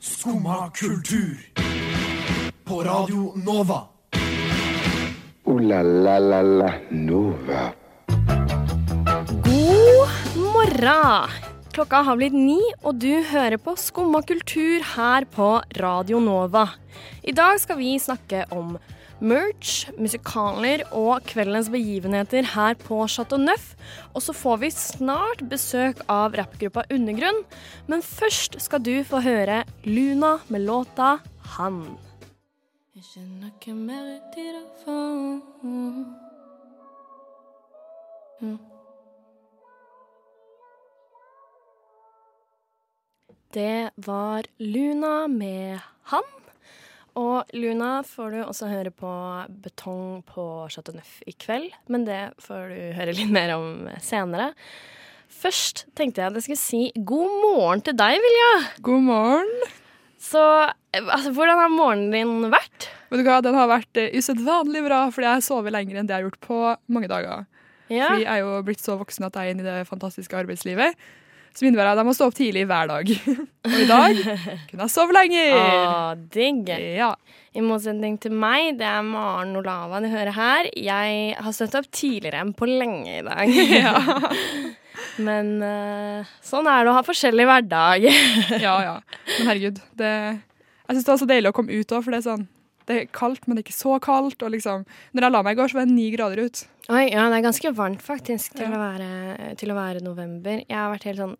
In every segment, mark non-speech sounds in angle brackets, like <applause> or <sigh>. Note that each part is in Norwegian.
Skumma kultur. På Radio Nova. O-la-la-la-la Nova. God morgen! Klokka har blitt ni, og du hører på Skumma kultur her på Radio Nova. I dag skal vi snakke om merch, musikaler og kveldens begivenheter her på Chateau Neuf. Og så får vi snart besøk av rappgruppa Undergrunn. Men først skal du få høre Luna med låta Han. Jeg kjenner ikke mer til å få Mm. Det var Luna med Han. Og Luna får du også høre på Betong på Chateau Neuf i kveld, men det får du høre litt mer om senere. Først tenkte jeg at jeg skulle si god morgen til deg, Vilja. God morgen. Så altså, hvordan har morgenen din vært? Vet du hva, Den har vært uh, usedvanlig bra, fordi jeg har sovet lenger enn det jeg har gjort på mange dager. Ja. Fordi jeg er jo blitt så voksen at jeg er inne i det fantastiske arbeidslivet. Som innebærer at jeg må stå opp tidlig hver dag. <laughs> Og i dag kunne jeg sove lenger. Å, digg. Ja. I motsetning til meg, det er Maren Olava du hører her. Jeg har stått opp tidligere enn på lenge i dag. <laughs> <laughs> Ja. Men eh, sånn er det å ha forskjellig hverdag. ja, ja. Men herregud, det, jeg syns det var så deilig å komme ut òg, for det er sånn det er kaldt, men det er ikke så kaldt. Og liksom, når jeg la meg i går, så var det ni grader ut. Oi, ja, det er ganske varmt faktisk til, å, være, til å være november. Jeg har vært helt sånn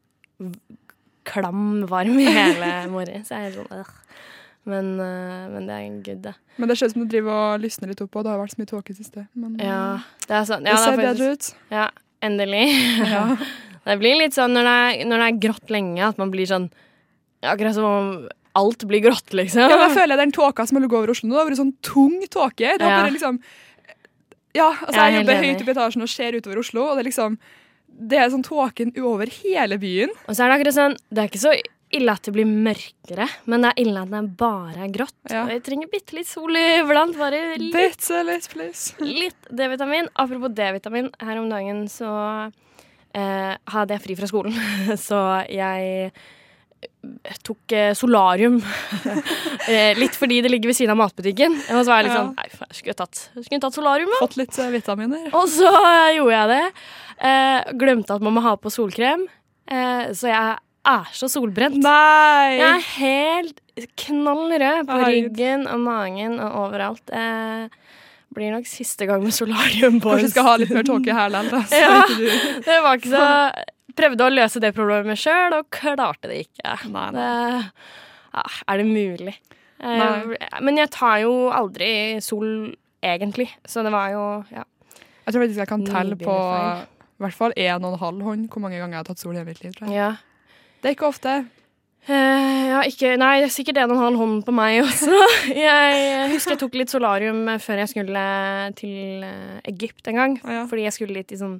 klam varm i hele <laughs> morges. Jeg er sånn, øh. men, øh, men det er good, det. Men det ser ut som du driver og lysner litt opp, og det har vært så mye tåke i siste. Men Ja, eh, det sånn. det ser det er bedre ut. ja endelig. Ja. <laughs> Det blir litt sånn når det, er, når det er grått lenge, at man blir sånn Akkurat som om alt blir grått, liksom. Ja, men jeg føler den tåka som har ligget over Oslo nå, det har vært sånn tung tåke. Det har Ja. bare liksom Ja, altså Jeg er jeg jobber høyt oppe i etasjen og ser utover Oslo, og det er liksom Det er sånn tåken over hele byen. Og så er det akkurat sånn Det er ikke så ille at det blir mørkere, men det er ille at det bare er grått. Ja. Og jeg trenger bitte litt sol iblant. Bare litt, litt, D-vitamin. Apropos D-vitamin, her om dagen så eh, hadde jeg fri fra skolen, <laughs> så jeg tok eh, solarium. <laughs> eh, litt fordi det ligger ved siden av matbutikken. Og så var jeg litt sånn Nei, faen, jeg skulle jeg skulle tatt solarium, da. Fått litt eh, vitaminer. Og så gjorde jeg det. Eh, glemte at man må ha på solkrem. Eh, så jeg er så solbrent. Nei! Jeg er helt knall rød på ryggen og magen og overalt. Eh, blir nok siste gang med solarium på Kanskje skal ha litt mer tåke likevel. så <laughs> Ja. Det var ikke så Prøvde å løse det problemet sjøl, og klarte det ikke. Nei, nei. Det, ja, er det mulig? Eh, Nei. men jeg tar jo aldri sol, egentlig. Så det var jo Ja. Jeg tror faktisk jeg kan telle på i hvert fall en og en halv hånd hvor mange ganger jeg har tatt sol i mitt liv. Ja. Det er ikke ofte. Eh, ja, ikke, nei, det er sikkert en og en halv hånd på meg også. <laughs> Jeg husker jeg tok litt solarium før jeg skulle til eh, Egypt en gang. Ja. Fordi jeg skulle litt i sånn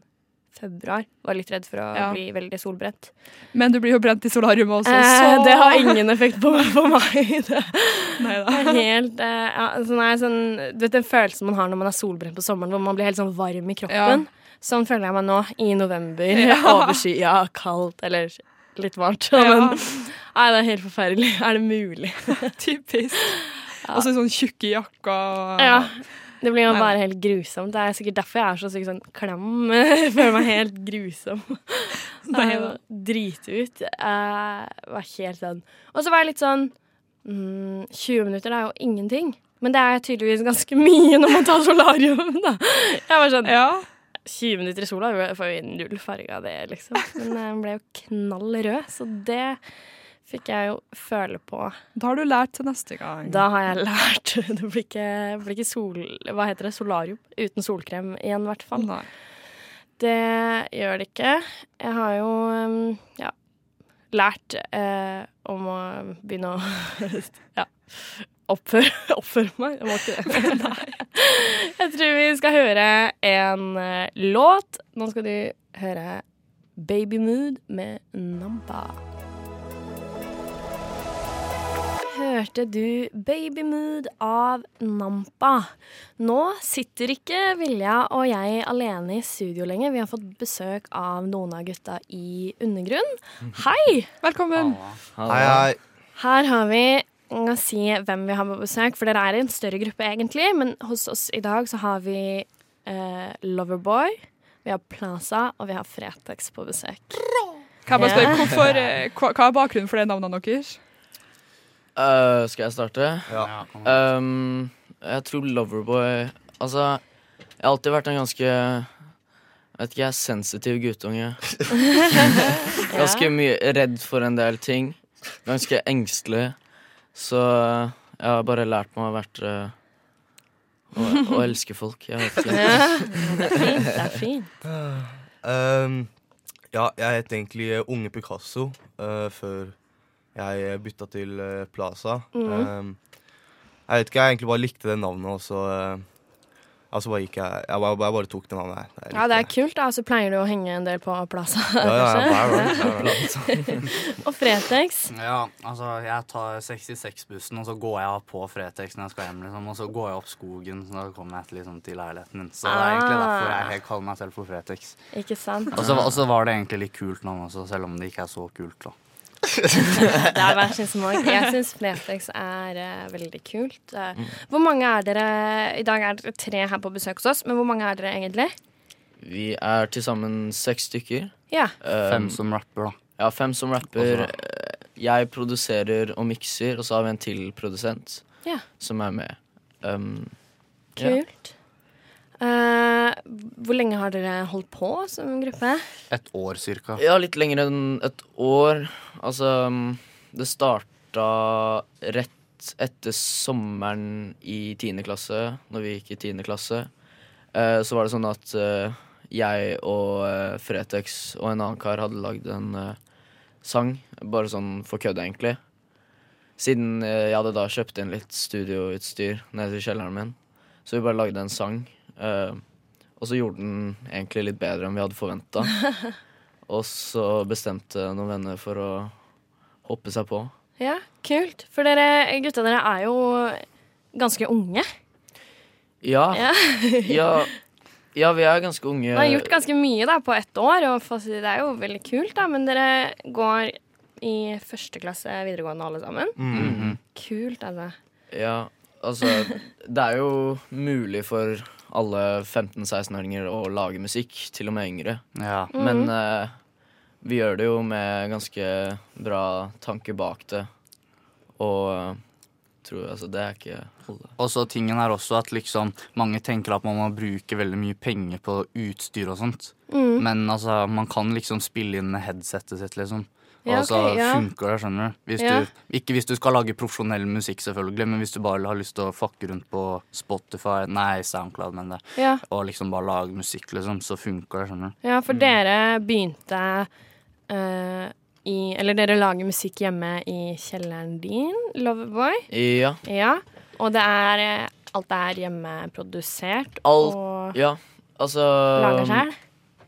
februar. Var litt redd for å Ja. bli veldig solbrent. Men du blir jo brent i solariumet også, Eh, det har ingen effekt på, på meg. <laughs> Det Neida. helt eh, ja, sånn nei, sånn, Du vet den følelsen man har når man er solbrent på sommeren, hvor man blir helt sånn varm i kroppen? Sånn føler jeg meg nå, i november. Ja. <laughs> Overskya, kaldt, eller litt varmt. Ja. Men nei, det er helt forferdelig. Er det mulig? <laughs> Typisk. Og så sånn tjukke jakker. Ja. Det blir jo bare helt grusomt. Det er sikkert derfor jeg er så sykt sånn klam. <laughs> Jeg føler meg helt grusom. <laughs> Nei da. Drite ut. Jeg var helt sånn Og så var jeg litt sånn mm, 20 minutter det er jo ingenting. Men det er tydeligvis ganske <laughs> mye når man tar solarium. Da. Jeg var sånn Ja. 20 minutter i sola jeg får jo null farge av det, liksom. Men den ble jo knall rød, så det fikk jeg jo føle på. Da har du lært til neste gang. Da har jeg lært. <laughs> Det blir ikke, blir ikke sol... Hva heter det? Solarium. Uten solkrem igjen, i hvert fall. Nei. Det gjør det ikke. Jeg har jo um, ja, lært eh, om å begynne å <laughs> ja, oppføre, <laughs> oppføre meg. Jeg må ikke det. Nei. Jeg tror vi skal høre en eh, låt. Nå skal du høre Baby Mood med Nampa. Hørte du 'Babymood' av Nampa. Nå sitter ikke Vilja og jeg alene i studio lenger. Vi har fått besøk av noen av gutta i Undergrunn. Hei! Velkommen. Hei, hei. Her har vi kan si hvem vi har på besøk, for dere er i en større gruppe egentlig. Men hos oss i dag så har vi eh, Loverboy, vi har Plaza og vi har Fretex på besøk. Kan jeg bare spørre, hvorfor, eh, hva, er bakgrunnen for det navnene deres? Øh, skal jeg starte? Ja. Um, jeg tror Loverboy Altså, jeg har alltid vært en ganske Vet ikke, jeg er sensitiv guttunge. <laughs> Ganske mye redd for en del ting. Ganske engstelig. Så jeg har bare lært meg å være å, å elske folk. Jeg vet ikke. Ja, det er fint. Det er fint. Um, ja, jeg het egentlig eh, Unge Picasso uh, før jeg bytta til uh, Plaza. Um, jeg vet ikke, jeg egentlig bare likte det navnet, og så uh, Altså bare gikk jeg Jeg bare, jeg bare tok det navnet. Jeg, jeg Ja, det er kult. da, Så pleier du å henge en del på Plaza. Ja, ja, ja, hver. <laughs> Og Fretex. Ja, altså jeg tar 66-bussen, og så går jeg av på Fretex når jeg skal hjem, liksom. Og så går jeg opp skogen, så da kommer jeg til, liksom, til leiligheten min. Så det er egentlig Ah. derfor jeg kaller meg selv for Fretex. Ikke sant? Og så var det egentlig litt kult navn også, selv om det ikke er så kult, da. Det er hver sin smak. Jeg <laughs> syns Fretex er uh, veldig kult. Eh, Hvor mange er dere I dag er dere tre her på besøk hos oss, men hvor mange er dere egentlig? Vi er til sammen seks stykker. Ja. Fem Um, som rapper, da. Ja, fem som rapper. Jeg produserer og mikser, og så har vi en til produsent Ja. som er med. Um, ja. Eh, hvor lenge har dere holdt på som gruppe? Et år cirka. Ja, litt lenger enn et år. Altså, det starta rett etter sommeren i tiende klasse, når vi gikk i tiende klasse. Eh, så var det sånn at eh, jeg og eh, Fretex og en annen kar hadde lagd en eh, sang, bare sånn for kødd, egentlig. Siden eh, jeg hadde da kjøpt inn litt studioutstyr nede i kjelleren min. Så vi bare lagde en sang. Eh, og så gjorde den egentlig litt bedre enn vi hadde forventa. <laughs> Og så bestemte noen venner for å hoppe seg på. Ja, kult. For dere gutta, dere er jo ganske unge. Ja, Ja. <laughs> ja, ja vi er ganske unge. Dere har gjort ganske mye da på ett år, og det er jo veldig kult, da. Men dere går i første klasse videregående alle sammen. Mhm. Kult, altså. Ja, altså Det er jo mulig for alle 15-16-åringer å lage musikk, til og med yngre. Ja. Men eh, vi gjør det jo med ganske bra tanke bak det. Og eh, tror altså det er ikke holde. Og så tingen er også at liksom mange tenker at man må bruke veldig mye penger på utstyr og sånt. Mm. Men altså, man kan liksom spille inn med headsetet sitt, liksom. Ja, så okay, ja. funker det, skjønner du. Hvis Ja. du. Ikke hvis du skal lage profesjonell musikk, selvfølgelig, men hvis du bare har lyst til å fucke rundt på Spotify, nei, SoundCloud, men det, Ja. og liksom bare lage musikk, liksom, så funker det, skjønner du. ja, for dere begynte uh, i Eller dere lager musikk hjemme i kjelleren din, Loverboy. Ja. Ja. Og det er eh, Alt er hjemmeprodusert Alt og Ja, altså lager sjøl.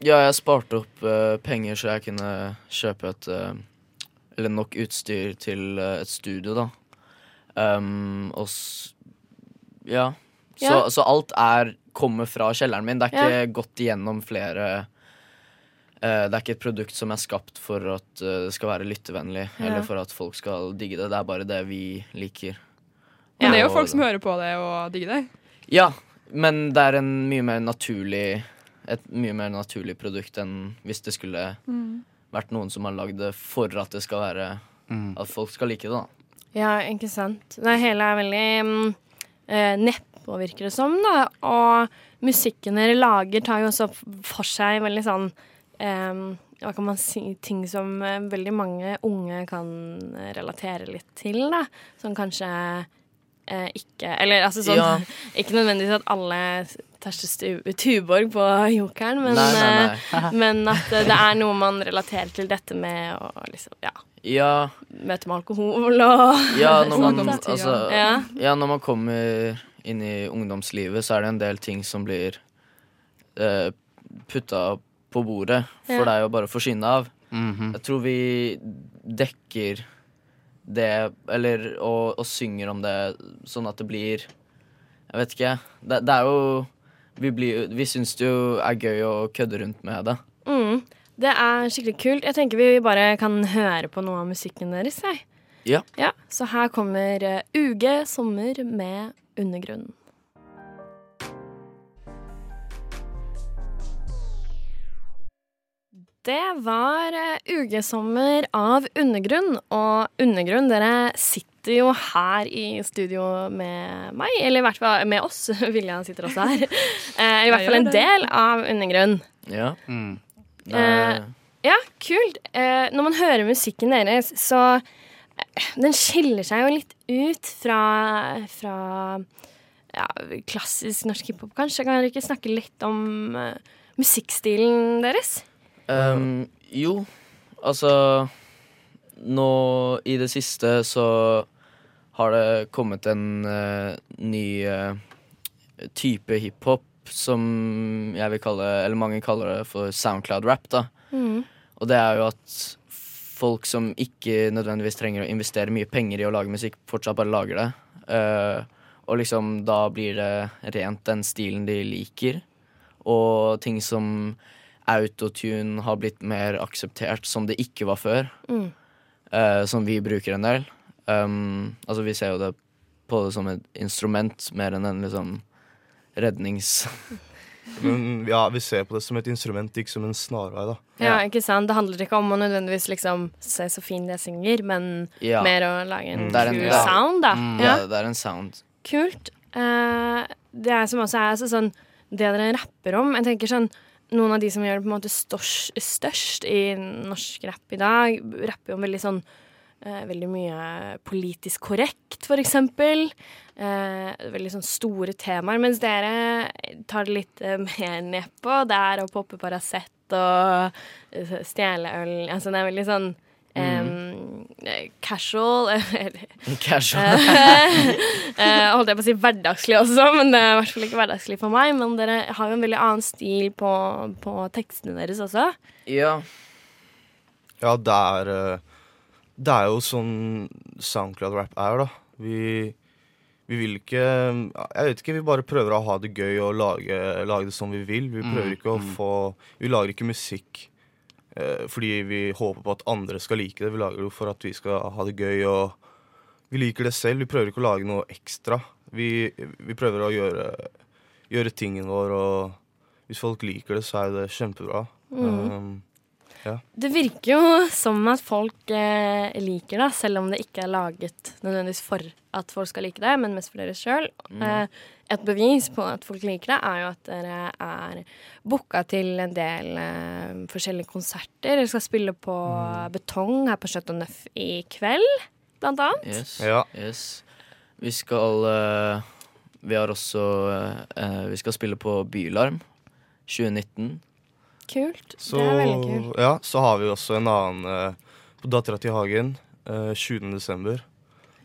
Ja, jeg sparte opp uh, penger så jeg kunne kjøpe et uh, Eller nok utstyr til uh, et studio, da. Um, og s Ja. Så, Ja. så alt er kommer fra kjelleren min. Det er ikke Ja. gått igjennom flere Det er ikke et produkt som er skapt for at det skal være lyttevennlig, Ja. eller for at folk skal digge det. Det er bare det vi liker. Men det er jo folk som hører på det og digger det. Ja, men det er en mye mer naturlig et mye mer naturlig produkt enn hvis det skulle vært noen som har lagd det for at det skal være Mm. At folk skal like det, da. Ja, ikke sant. Det hele er veldig um, nedpå, neppå, virker det som. da. Og musikken dere lager, tar jo også for seg veldig sånn um, Hva kan man si? Ting som eh, veldig mange unge kan relatere litt til, da. Som kanskje eh, ikke Eller altså sånn Ja. <laughs> Ikke nødvendigvis at alle terster Tuborg på Jokeren, men, nei, nei, nei. eh, <laughs> men at det er noe man relaterer til dette med å liksom, ja, Ja, møte med alkohol og <laughs> ja, når man, altså, Ja. ja, når man kommer inn i ungdomslivet, så er det en del ting som blir eh, putta på bordet. For Ja. deg å bare forsyne av. Mhm. Jeg tror vi dekker det, eller og, og synger om det sånn at det blir Jeg vet ikke. Det, det er jo Vi, blir- vi syns det jo er gøy å kødde rundt med det. Mm. Det er skikkelig kult. Jeg tenker vi bare kan høre på noe av musikken deres. Jeg. Ja. Ja, så her kommer UG Uge sommer med Undergrunnen. Det var UG-sommer av Undergrunn. Og Undergrunn, dere sitter jo her i studio med meg. Eller i hvert fall med oss. <laughs> Vilja sitter også her. Eh, I hvert fall en del av Undergrunn. Ja. Mm. Er, Ja, kult. Eh, når man hører musikken deres, så eh, Den skiller seg jo litt ut fra, fra ja, klassisk norsk hiphop, kanskje. Kan dere ikke snakke litt om eh, musikkstilen deres? Um, jo, altså Nå i det siste så har det kommet en uh, ny uh, type hiphop som jeg vil kalle Eller mange kaller det for soundcloud-rap, da. Og det er jo at folk som ikke nødvendigvis trenger å investere mye penger i å lage musikk, fortsatt bare lager det. Uh, og liksom da blir det rent den stilen de liker. Og ting som autotune har blitt mer akseptert som det ikke var før. Mm. som vi bruker en del. Um, altså vi ser jo det på det som et instrument mer enn en liksom rednings... <laughs> Men ja, vi ser på det som et instrument, ikke som en snarvei, da. Ja, ikke sant? Det handler ikke om å nødvendigvis liksom se så fin jeg synger, men Ja. mer å lage en Mm. En- ja. sound, da. Mm. Ja, Ja, det er en sound. kult. Uh, det er som også er altså sånn Det dere rapper om Jeg tenker sånn Noen av de som gjør det på en måte størst, størst i norsk rapp i dag, rapper jo om veldig sånn Veldig mye politisk korrekt, eksempel. Eh, veldig sånn store temaer. Mens dere tar det litt eh, mer nedpå. Det er å poppe Paracet og eh, stjele øl. Altså det er veldig sånn <laughs> eh, casual. <laughs> Casual. Eh, holdt jeg på å si hverdagslig også, men det er i hvert fall ikke hverdagslig for meg. Men dere har jo en veldig annen stil på, på tekstene deres også. ja. Ja, det er eh, Det er jo sånn SoundCloud-rap er, da. Vi, vi vil ikke Jeg vet ikke, vi bare prøver å ha det gøy og lage, lage det som vi vil. Vi prøver ikke å få Vi lager ikke musikk eh, fordi vi håper på at andre skal like det. Vi lager det for at vi skal ha det gøy, og vi liker det selv. Vi prøver ikke å lage noe ekstra. Vi, vi prøver å gjøre, gjøre tingen vår, og hvis folk liker det, så er det kjempebra. Um, Det virker jo som at folk eh, liker det, selv om det ikke er laget nødvendigvis for at folk skal like det, men mest for dere sjøl. Eh, et bevis på at folk liker det, er jo at dere er booka til en del eh, forskjellige konserter. Dere skal spille på Betong her på Chateau Neuf i kveld, blant annet. Yes. Ja. yes. Vi skal eh, Vi har også eh, Vi skal spille på Bylarm 2019. Kult. Så, det er veldig kult. Ja, så har vi også en annen eh, på Dattera til Hagen eh, 20. desember.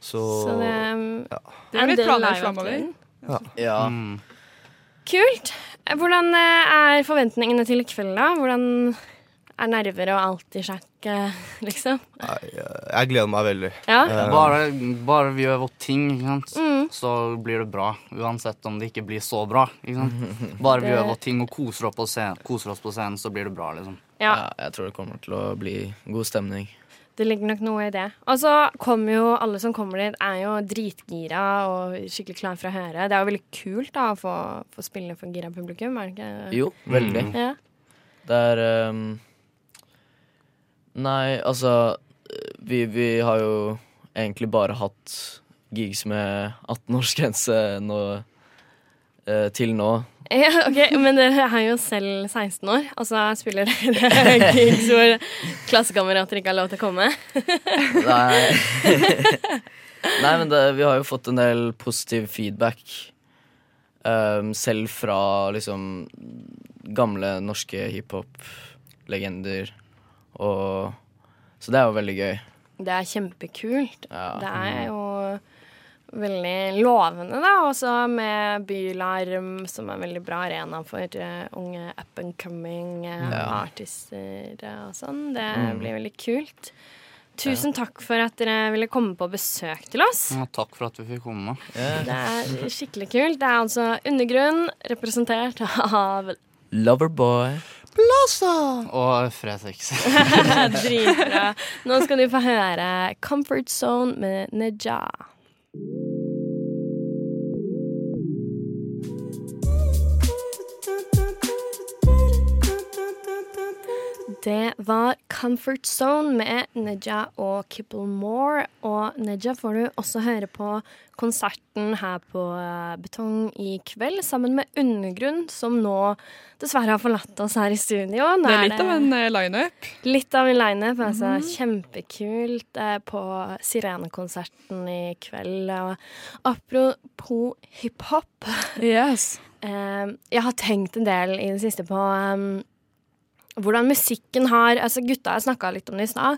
Så, Så det, Det er litt live framover. Ja. Ja. Mm. Kult. Hvordan eh, er forventningene til kvelden, kveld, da? Hvordan er nerver og alt i sjakk, eh, <laughs> liksom? Jeg, jeg gleder meg veldig. Ja. Eh, Bare, bare vi gjør vårt ting, ikke sant? Mm. så blir det bra. Uansett om det ikke blir så bra. Ikke sant? <laughs> Bare vi Det- gjør vårt ting og koser oss, på scenen, koser oss på scenen, så blir det bra. liksom. ja. ja. Jeg tror det kommer til å bli god stemning. Det ligger nok noe i det. Og så kommer jo alle som kommer dit, er jo dritgira og skikkelig klar for å høre. Det er jo veldig kult da å få, få spille for gira publikum, er det ikke? Jo, veldig. Mm. Ja. Det er ehm, Nei, altså vi, vi har jo egentlig bare hatt gigs med 18-årsgrense nå eh, til nå. ja, ok, Men dere er jo selv 16 år, Altså så spiller dere <laughs> gigs hvor klassekamerater ikke har lov til å komme. <laughs> Nei, <laughs> Nei men det, vi har jo fått en del positiv feedback. Um, selv fra liksom gamle norske hiphop-legender. Og Så det er jo veldig gøy. Det er kjempekult. Ja. Det er jo veldig lovende, da. Også med Bylarm, som er en veldig bra arena for eh, unge up and coming eh, Ja. artister og sånn. Det Mm. blir veldig kult. Tusen takk for at dere ville komme på besøk til oss. Ja, takk for at vi fikk komme. Det er skikkelig kult. Det er altså Undergrunn, representert av Loverboy. Og Fretex. <laughs> Dritbra. Nå skal du få høre Comfort Zone med Neja. Det var Comfort Zone med Neja og Kipplemore. Og Neja får du også høre på konserten her på eh, Betong i kveld, sammen med Undergrunn, som nå dessverre har forlatt oss her i studio. Nå Det er litt av en eh, lineup. Litt av en lineup. Altså, Kjempekult eh, på Sirenekonserten i kveld. Og apropos hiphop Yes. <laughs> Jeg har tenkt en del i det siste på eh, hvordan musikken har Altså, gutta har snakka litt om det i stad,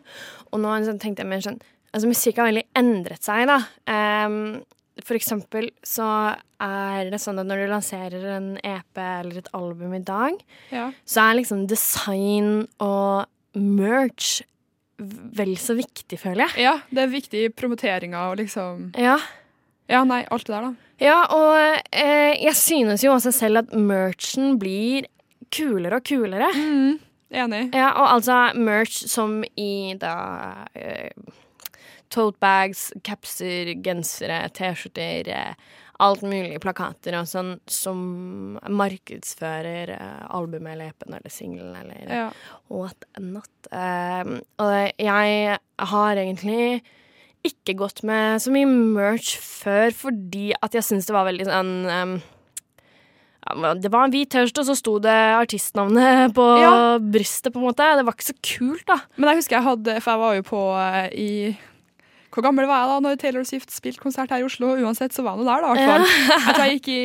og nå tenkte jeg mer sånn Altså, musikk har veldig endret seg, da. Um, for eksempel så er det sånn at når du lanserer en EP eller et album i dag, Ja. så er liksom design og merch vel så viktig, føler jeg. ja, det er viktig i promoteringa og liksom Ja. Ja, nei, alt det der, da. Ja, og eh, jeg synes jo også selv at merchen blir kulere og kulere. Enig. Ja, og altså merch som i da uh, tote bags, capser, gensere, T-skjorter, eh, alt mulig, plakater og sånn, som markedsfører eh, albumet eller EP-en eller singelen eller Ja. what not. Uh, og jeg har egentlig ikke gått med så mye merch før fordi at jeg syns det var veldig sånn um, ja, Det var en hvit T-skjorte, og så sto det artistnavnet <laughs> på Ja. brystet, på en måte. Det var ikke så kult, da. Men jeg husker jeg hadde For jeg var jo på eh, i Hvor gammel var jeg da når Taylor Swift spilte konsert her i Oslo? Uansett så var jeg nå der, da. hvert fall. Jeg tror jeg gikk i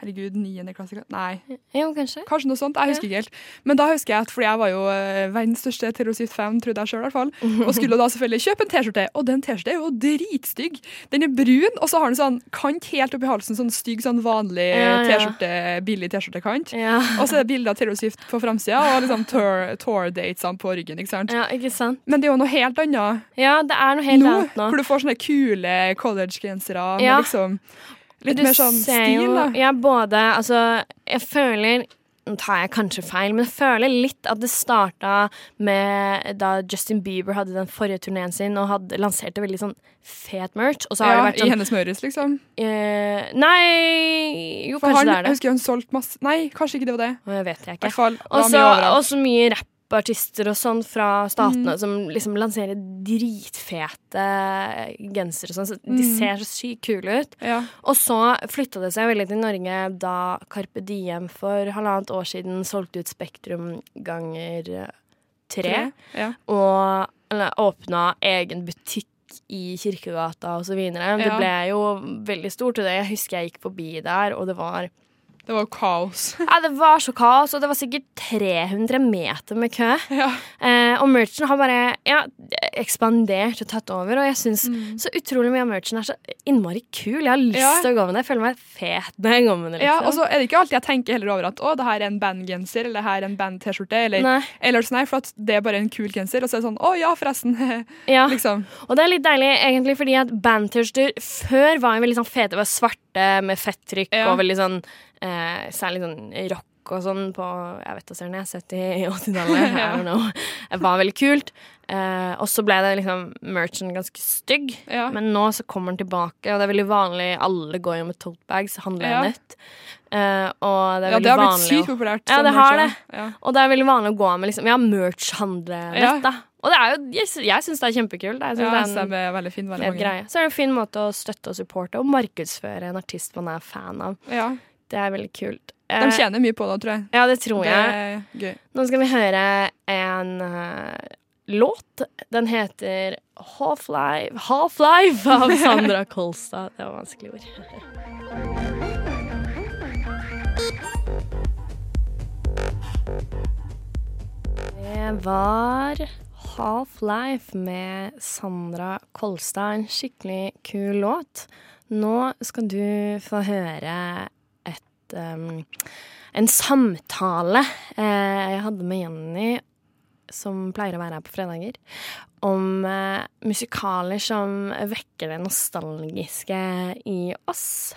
Herregud, niende klasse Nei, Jo, kanskje. kanskje noe sånt. Jeg husker ikke helt. Men da husker jeg at fordi jeg var jo eh, verdens største Taylor Swift-fan, trodde jeg sjøl i hvert fall, og skulle da selvfølgelig kjøpe en T-skjorte. Og den T-skjorta er jo dritstygg. Den er brun, og så har den sånn kant helt oppi halsen, sånn stygg, sånn vanlig Ja, ja. T-skjorte, billig T-skjortekant. Ja. Og så er det bilde av Taylor Swift på framsida, og liksom tour- tour-datesene på ryggen. ikke sant? ja, ikke sant? Men det er jo noe helt annet Ja, det er noe helt nå, annet nå. hvor du får sånne kule college-gensere Ja. med liksom litt Du mer sånn stil, jo- da. Ja, både Altså, jeg føler Nå tar jeg kanskje feil, men jeg føler litt at det starta med da Justin Bieber hadde den forrige turneen sin og hadde lanserte veldig sånn fet merch. Og så har Ja, det vært I sånn hennes møres liksom. eh, Nei Jo, For kanskje han, det er jeg det. husker han solgte masse Nei, kanskje ikke det var det. Å, jeg vet jeg ikke. Og så mye overalt. Rappartister og sånn fra statene Mm. som liksom lanserer dritfete gensere og sånn. Så de Mm. ser så sykt kule ut. Ja. Og så flytta det seg veldig til Norge da Carpe Diem for halvannet år siden solgte ut Spektrum ganger tre. Ja. Og eller, åpna egen butikk i Kirkegata og så videre. Det ble jo veldig stort. Og det, jeg husker jeg gikk forbi der, og det var Det var jo kaos. ja, det var så kaos, og det var sikkert 300 meter med kø. ja. Eh, og merchen har bare ja, ekspandert og tatt over, og jeg syns Mm. så utrolig mye av merchen er så innmari kul. Jeg har lyst Ja. til å gå med det. Jeg føler meg fet når jeg går med det. ja, Liksom. og så er det ikke alltid jeg tenker heller over at å, det her er en bandgenser eller det her er en band-T-skjorte. Eller, eller sånn her, for at det er bare en kul genser. Og så er det sånn å ja, forresten. <laughs> ja. liksom. Og det er litt deilig, egentlig, fordi at band-T-skjorter før var jo veldig sånn fete. Det var svarte med fettrykk Ja. og veldig sånn eh, Særlig sånn rock og sånn på jeg vet jeg, 70-80-tallet. <laughs> I don't know. Det var veldig kult. Eh, og så ble det liksom merchen ganske stygg. Ja. Men nå så kommer den tilbake, og det er veldig vanlig. Alle går jo med tote bags, handler Ja. nett. Eh, og det er ja, veldig det har blitt sykt populært. Ja, sånn det har merch, Ja. og det er veldig vanlig å gå med liksom, ja, merch-handlenett, da. Og det er jo, jeg, jeg syns det er kjempekult. Jeg Ja, det er en veldig fin. Veldig greie. Så er det en fin måte å støtte og supporte og markedsføre en artist man er fan av. Ja. Det er veldig kult. De Eh, tjener mye på det, tror jeg. Ja, det tror Det jeg. gøy. Nå skal vi høre en uh, låt. Den heter Half-Life Half-Life av <laughs> Sandra Kolstad. Det var vanskelig ord. Det var Half-Life med Sandra Kolstad. En skikkelig kul låt. Nå skal du få høre et en samtale eh, jeg hadde med Jenny som pleier å være her på fredager, om eh, musikaler som vekker det nostalgiske i oss.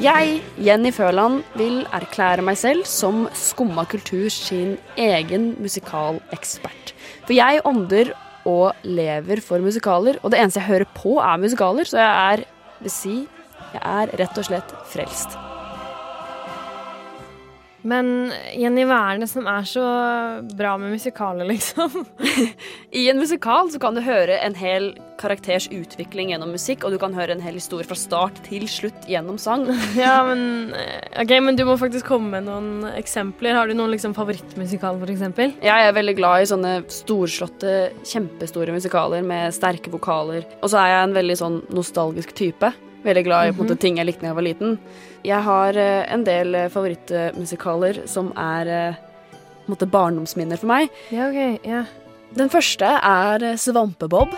Jeg, Jenny Føland, vil erklære meg selv som Skumma kultur sin egen musikalekspert. For jeg ånder og lever for musikaler, og det eneste jeg hører på er musikaler, så jeg er, vil si, jeg er rett og slett frelst. Men Jenny, hva er det som er så bra med musikaler, liksom? <laughs> I en musikal så kan du høre en hel karakters utvikling gjennom musikk, og du kan høre en hel historie fra start til slutt gjennom sang. <laughs> ja, men eh, Ok, men du må faktisk komme med noen eksempler. Har du noen liksom favorittmusikal, for eksempel? Jeg er veldig glad i sånne storslåtte, kjempestore musikaler med sterke vokaler. Og så er jeg en veldig sånn nostalgisk type. Veldig glad i på en måte, ting jeg likte da jeg var liten. Jeg har eh, en del eh, favorittmusikaler som er eh, måte barndomsminner for meg. Ja, ok, ja. Den første er Svampebob.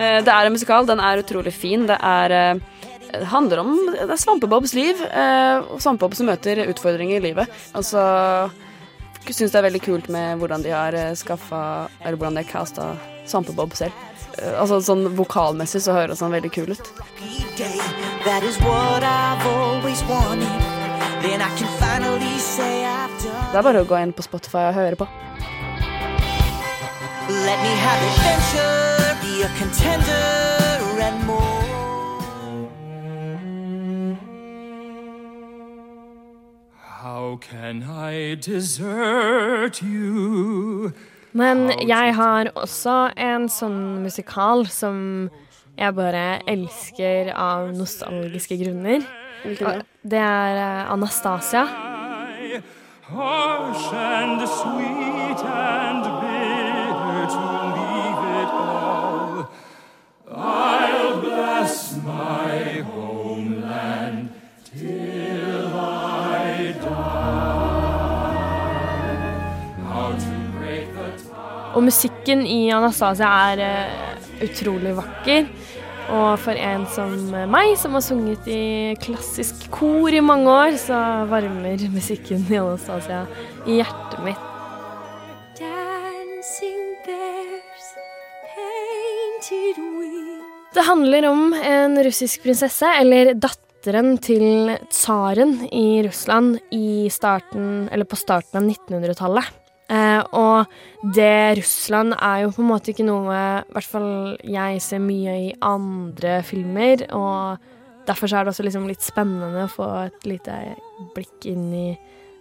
Det er en musikal. Den er utrolig fin. Det er det handler om det er Svampebobs liv, eh, og Svampebob som møter utfordringer i livet. Og så syns det er veldig kult med hvordan de har skaffa Eller hvordan de har casta Svampebob selv. Eh, Altså sånn Vokalmessig så høres han veldig kul ut. day. That is what I've always wanted. Then I can finally say I've done. Det er bare å gå inn på Spotify og høre på. Let me have adventure, be a contender, and more. How can I desert you? Men jeg har også en sånn musikal som jeg bare elsker av nostalgiske grunner. Er det? Det er eh, Anastasia. Harsh and sweet and bitter Og musikken i Anastasia er eh, utrolig vakker. Og for en som meg, som har sunget i klassisk kor i mange år, så varmer musikken i Anastasia i hjertet mitt. Det handler om en russisk prinsesse, eller datteren til tsaren i Russland i starten, eller på starten av 1900-tallet. Eh, og det Russland er jo på en måte ikke noe I hvert fall jeg ser mye i andre filmer, og derfor er det også liksom litt spennende å få et lite blikk inn i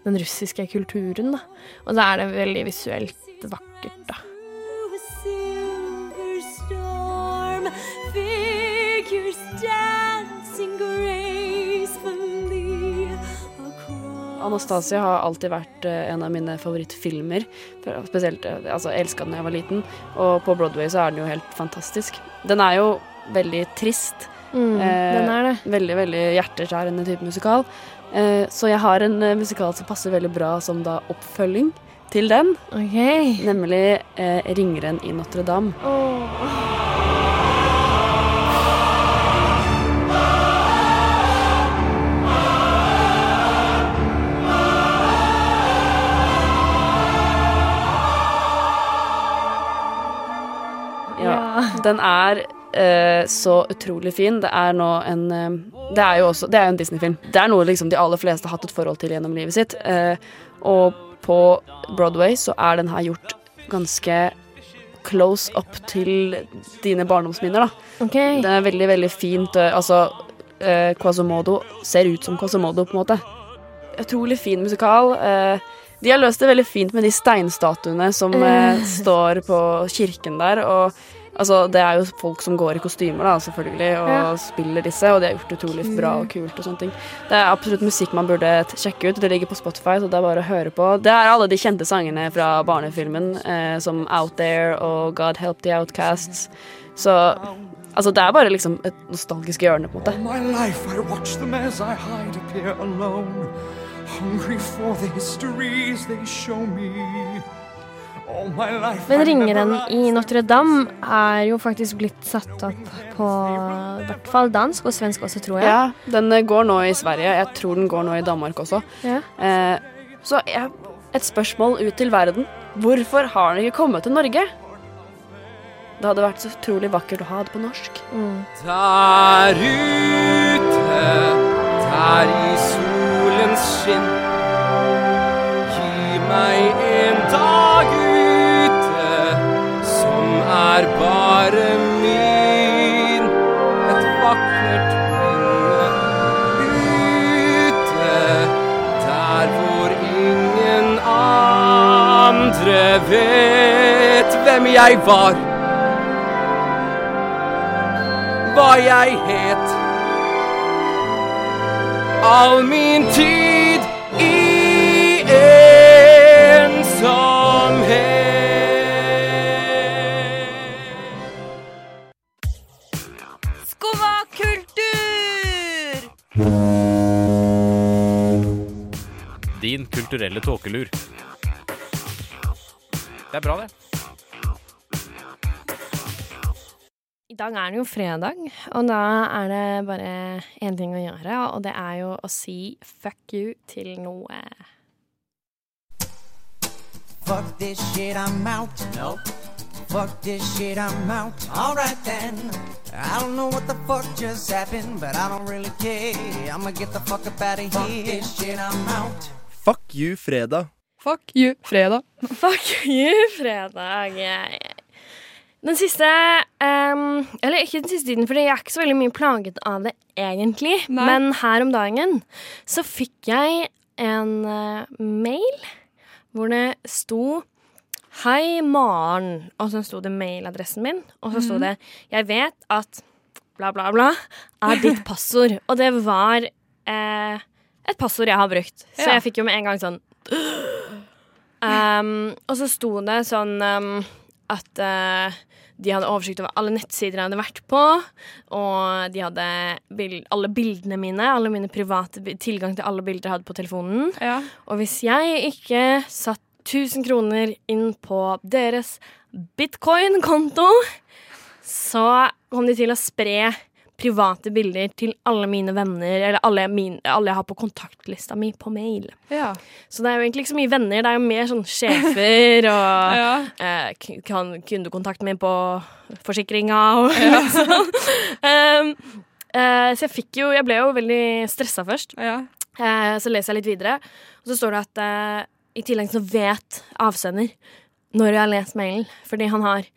den russiske kulturen, da. Og så er det veldig visuelt vakkert, da. Anastasia har alltid vært eh, en av mine favorittfilmer. Spesielt, eh, altså Jeg elska den da jeg var liten, og på Broadway så er den jo helt fantastisk. Den er jo veldig trist. Mm, Eh, den er det. Veldig veldig hjerteskjærende type musikal. Eh, så jeg har en eh, musikal som passer veldig bra som da oppfølging til den, OK. nemlig eh, 'Ringeren i Notre-Dame'. Ja, den er eh, så utrolig fin. Det er nå en eh, Det er jo også Det er en Disney-film. Det er noe liksom de aller fleste har hatt et forhold til gjennom livet sitt. Eh, og på Broadway så er den her gjort ganske close up til dine barndomsminner, da. Okay. Det er veldig, veldig fint. eh, Altså, eh, Quasimodo ser ut som Quasimodo, på en måte. Utrolig fin musikal. Eh, de har løst det veldig fint med de steinstatuene som eh, står på kirken der. Og altså, det er jo folk som går i kostymer, da, selvfølgelig, og Ja. spiller disse, og de har gjort det utrolig bra og kult og sånne ting. Det er absolutt musikk man burde sjekke ut. Det ligger på Spotify, så det er bare å høre på. Det er alle de kjente sangene fra barnefilmen, eh, som Out There og God Help The Outcasts. Så altså, det er bare liksom et nostalgisk hjørne, på en måte. All my life I watch them as I hide here alone, hungry for the histories they show me. Men ringeren i Notre-Dame er jo faktisk blitt satt opp på i hvert fall dansk og svensk også, tror jeg. Ja, den eh, går nå i Sverige. Jeg tror den går nå i Danmark også. Ja. Eh, så jeg, et spørsmål ut til verden. Hvorfor har den ikke kommet til Norge? Det hadde vært så utrolig vakkert å ha det på norsk. Mm. Der ute, der andre vet hvem jeg var hva jeg het. All min tid i ensomhet. Skumma kultur! Din kulturelle tåkelur. Det er bra, det. I dag er det jo fredag, og da er det bare én ting å gjøre, og det er jo å si fuck you til noe. Fuck this shit, I'm out. Nope. Fuck this shit, I'm out. Alright then. I don't know what the fuck just happened, but I don't really care. I'ma get the fuck up out of here. Fuck this shit, I'm out. Fuck you, fredag. Fuck you, fredag. <laughs> Fuck you, fredag. Den siste um, Eller ikke den siste tiden, for jeg er ikke så veldig mye plaget av det egentlig. Nei. Men her om dagen så fikk jeg en uh, mail hvor det sto Hei, Maren. Og så sto det mailadressen min, og så sto Mhm. det Jeg vet at bla, bla, bla er ditt <laughs> passord. Og det var eh, et passord jeg har brukt. Så Ja. jeg fikk jo med en gang sånn Um, og så sto det sånn um, at uh, de hadde oversikt over alle nettsider jeg hadde vært på, og de hadde bil alle bildene mine, alle mine private tilgang til alle bilder jeg hadde på telefonen. Og hvis jeg ikke satt 1000 kroner inn på deres bitcoin-konto, så kom de til å spre private bilder til alle mine venner, eller alle, min, alle jeg har på kontaktlista mi på mail. Ja. Så det er jo egentlig ikke så mye venner, det er jo mer sånn sjefer og <laughs> Ja. eh, kan, kundekontakten min på forsikringa og sånn. <laughs> Um, eh, så jeg fikk jo Jeg ble jo veldig stressa først. Eh, så leser jeg litt videre, og så står det at eh, i tillegg så vet avsender når jeg har lest mailen, fordi han har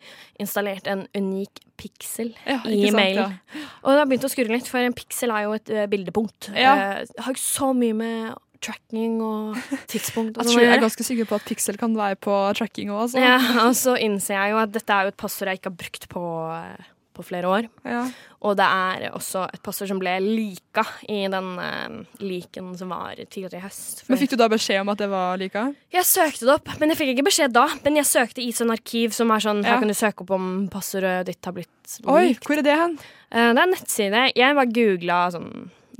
installert en unik piksel Ja, i mailen. Og det har begynt å skurre litt, for en piksel er jo et uh, bildepunkt. Ja. Uh, har ikke så mye med tracking og <laughs> tidspunkt og Jeg sånn tror jeg er ganske sikker på at piksel kan være på tracking òg, altså. Ja, <laughs> og så innser jeg jo at dette er jo et passord jeg ikke har brukt på, eh, på flere år. Ja. Og det er også et passord som ble lika i den uh, liken som var tidligere i høst. Men Fikk du da beskjed om at det var lika? Jeg søkte det opp, men jeg fikk ikke beskjed da. Men jeg søkte i sånn arkiv som er sånn Ja. Her kan du søke opp om passordet ditt har blitt likt. Oi, hvor er det hen? Uh, det er en nettside. Jeg bare googla sånn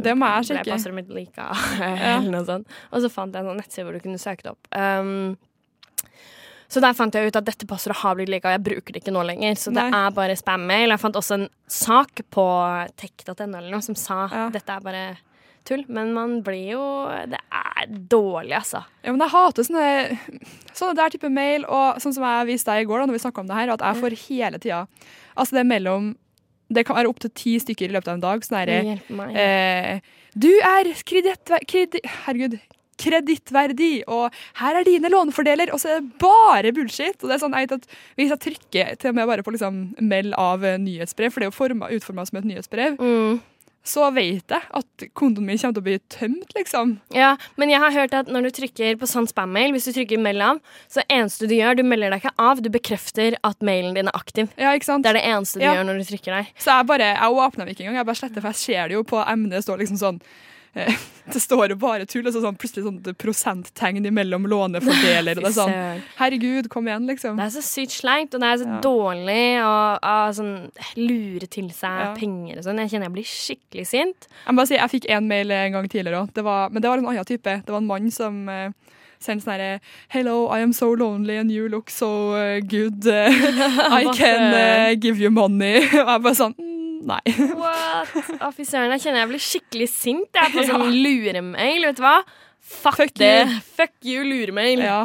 Det må jeg Ble sjekke. passordet mitt lika? <laughs> eller noe sånt. Og så fant jeg en sånn nettside hvor du kunne søke det opp. Um, så der fant jeg ut at dette passordet har blitt lika, og jeg bruker det ikke nå lenger. Så det Nei. er bare spam-mail. Jeg fant også en sak på tech.no som sa dette er bare tull. Men man blir jo Det er dårlig, altså. Ja, men jeg hater sånne, sånne der type mail, og sånn som jeg viste deg i går da når vi snakket om det her, at jeg får hele tida Altså, det er mellom Det kan være opptil ti stykker i løpet av en dag. Sånn herre eh, Du er kredittver... Kredi, herregud. Kredittverdig, og her er dine lånefordeler, og så er det bare bullshit. Og det er sånn jeg vet at Hvis jeg trykker til og med bare på liksom meld av eh, nyhetsbrev, for det er jo forma- utforma som et nyhetsbrev, Mm. så vet jeg at kontoen min kommer til å bli tømt, liksom. Ja, men jeg har hørt at når du trykker på sånn spam-mail, hvis du trykker meld av, så eneste du gjør, du melder deg ikke av, du bekrefter at mailen din er aktiv. Ja, ikke sant? Det er det eneste du Ja. gjør når du trykker deg. Så jeg bare, jeg åpner den ikke engang. Jeg bare sletter, for jeg ser det jo på emnet. Står liksom sånn <laughs> Det står jo bare tull. Og så sånn, plutselig sånn prosenttegn imellom lånefordeler. Og det er sånn Herregud, kom igjen, liksom. Det er så sykt sleipt, og det er så Ja. dårlig å sånn, lure til seg Ja. penger og sånn. Jeg kjenner jeg blir skikkelig sint. Jeg må bare si, jeg fikk en mail en gang tidligere òg, men det var en annen type. Det var en mann som, eh, sånn herre Hello, I am so lonely and you look so uh, good. <laughs> <laughs> I can uh, give you money. Og jeg bare sånn mm, Nei. <laughs> What? Å, fy søren, jeg kjenner jeg blir skikkelig sint jeg, på <laughs> sånn luremail. Vet du hva? Fuck, Fuck det. you. Fuck you, luremail. Ja.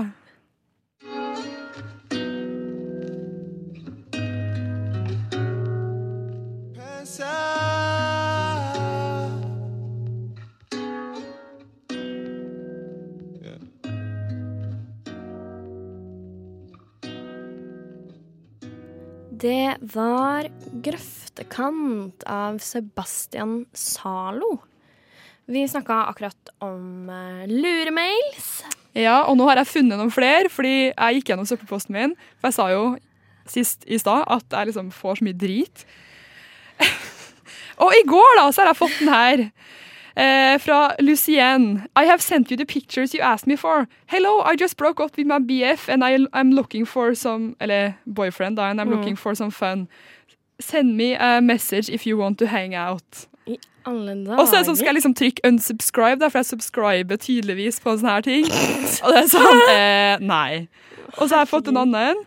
Det var 'Grøftekant' av Sebastian Zalo. Vi snakka akkurat om uh, luremails. Ja, og nå har jeg funnet noen flere, fordi jeg gikk gjennom søppelposten min. For jeg sa jo sist i stad at jeg liksom får så mye drit. <laughs> og i går da, så har jeg fått den her. Eh, fra Lucienne. I have sent you the pictures you asked me for. Hello, I just broke up with my BF and I, I'm looking for some Eller boyfriend, da, and I'm Mm. looking for some fun. Send me a message if you want to hang out. I alle dager. Og så sånn, skal jeg liksom trykke unsubscribe, da, for jeg subscriber tydeligvis på sånne her ting. <laughs> Og det er sånn eh, Nei. Og så har jeg fått en annen.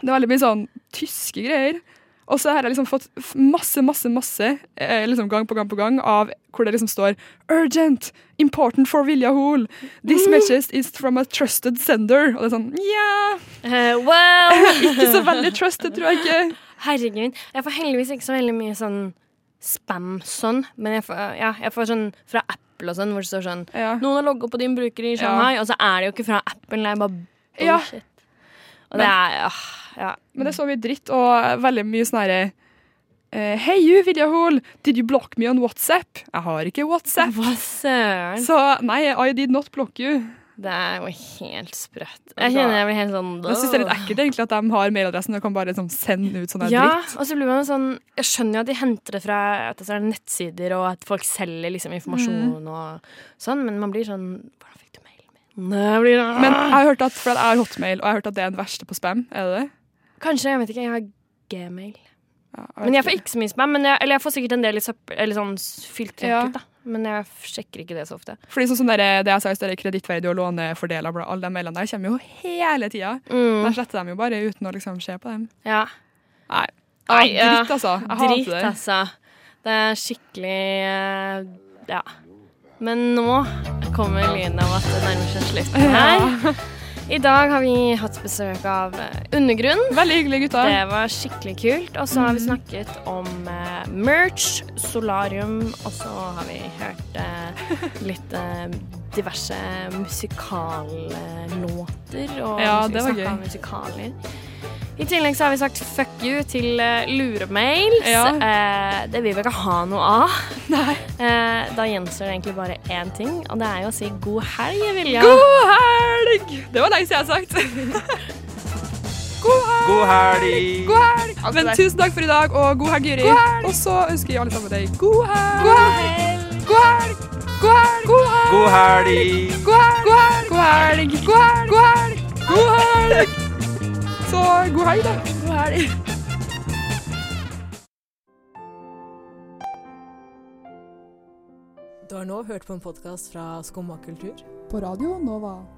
Det er veldig mye sånn tyske greier. Og så har jeg liksom fått masse, masse, masse eh, liksom gang på gang på gang av hvor det liksom står Urgent! Important for Vilja Hoel! This message is from a trusted sender. Og det er sånn ja Uh, well <laughs> Ikke så veldig trusted, tror jeg ikke. Herregud. Jeg får heldigvis ikke så veldig mye sånn spam sånn, men jeg får, ja, jeg får sånn fra Apple og sånn, hvor det står sånn Noen har logget på din bruker i Shanghai, og så er det jo ikke fra Apple, det er bare Ja. bullshit. Og det er ah, ja. Men det er så mye dritt og veldig mye sånn herre Uh, Hei, you, Vilja Hoel. Did you block me on WhatsApp? Jeg har ikke WhatsApp. Hva søren? Så nei, I did not block you. Det er jo helt sprøtt. Jeg kjenner jeg blir helt sånn jeg synes det er litt ekkelt egentlig at de har mailadressen og kan bare liksom sende ut sånn Ja, dritt. og så blir man sånn Jeg skjønner jo at de henter det fra at det er nettsider, og at folk selger liksom informasjon Mm. og sånn, men man blir sånn blir Men jeg har hørt at, for jeg har hotmail, og jeg har hørt at det er den verste på spam. Er det det? Kanskje, jeg vet ikke. Jeg har gmail. vet Men jeg får ikke. så mye spam. Men jeg, eller jeg får sikkert en del i søppel, eller sånn filtrert Ja. ut, da. Men jeg sjekker ikke det så ofte. Fordi sånn som dere, det jeg sa i sted, kredittverdig og lånefordeler, bla, alle de mailene der kommer jo hele tida. Mm. Da sletter de jo bare uten å liksom se på dem. Ja. Nei. Nei, dritt, altså. Jeg Dritt, hater det. altså. Det er skikkelig eh, Ja. Men nå kommer lyden av at det nærmer seg slutten her. I dag har vi hatt besøk av eh, Undergrunn. Veldig hyggelig, gutta. Det var skikkelig kult. Og så har vi Mhm. snakket om eh, merch, solarium, og så har vi hørt eh, litt eh, diverse musikallåter. Og Ja, det var gøy. musikaler. I tillegg så har vi sagt fuck you til uh, luremails. Ja. Eh, det vil vi ikke ha noe av. Eh, da gjenstår det egentlig bare én ting, og det er jo å si god helg, Vilja. God helg! Det var lenge siden jeg har sagt. God helg! God helg! God helg! Men tusen takk for i dag, og god helg, Juri. Og så ønsker jeg alle sammen deg god helg! God helg! God helg! God helg! God helg! God helg! God helg! God helg! God helg! God helg! God helg! Så god helg, da. God helg. Du har nå hørt på en podkast fra Skumma kultur. På radio Nova.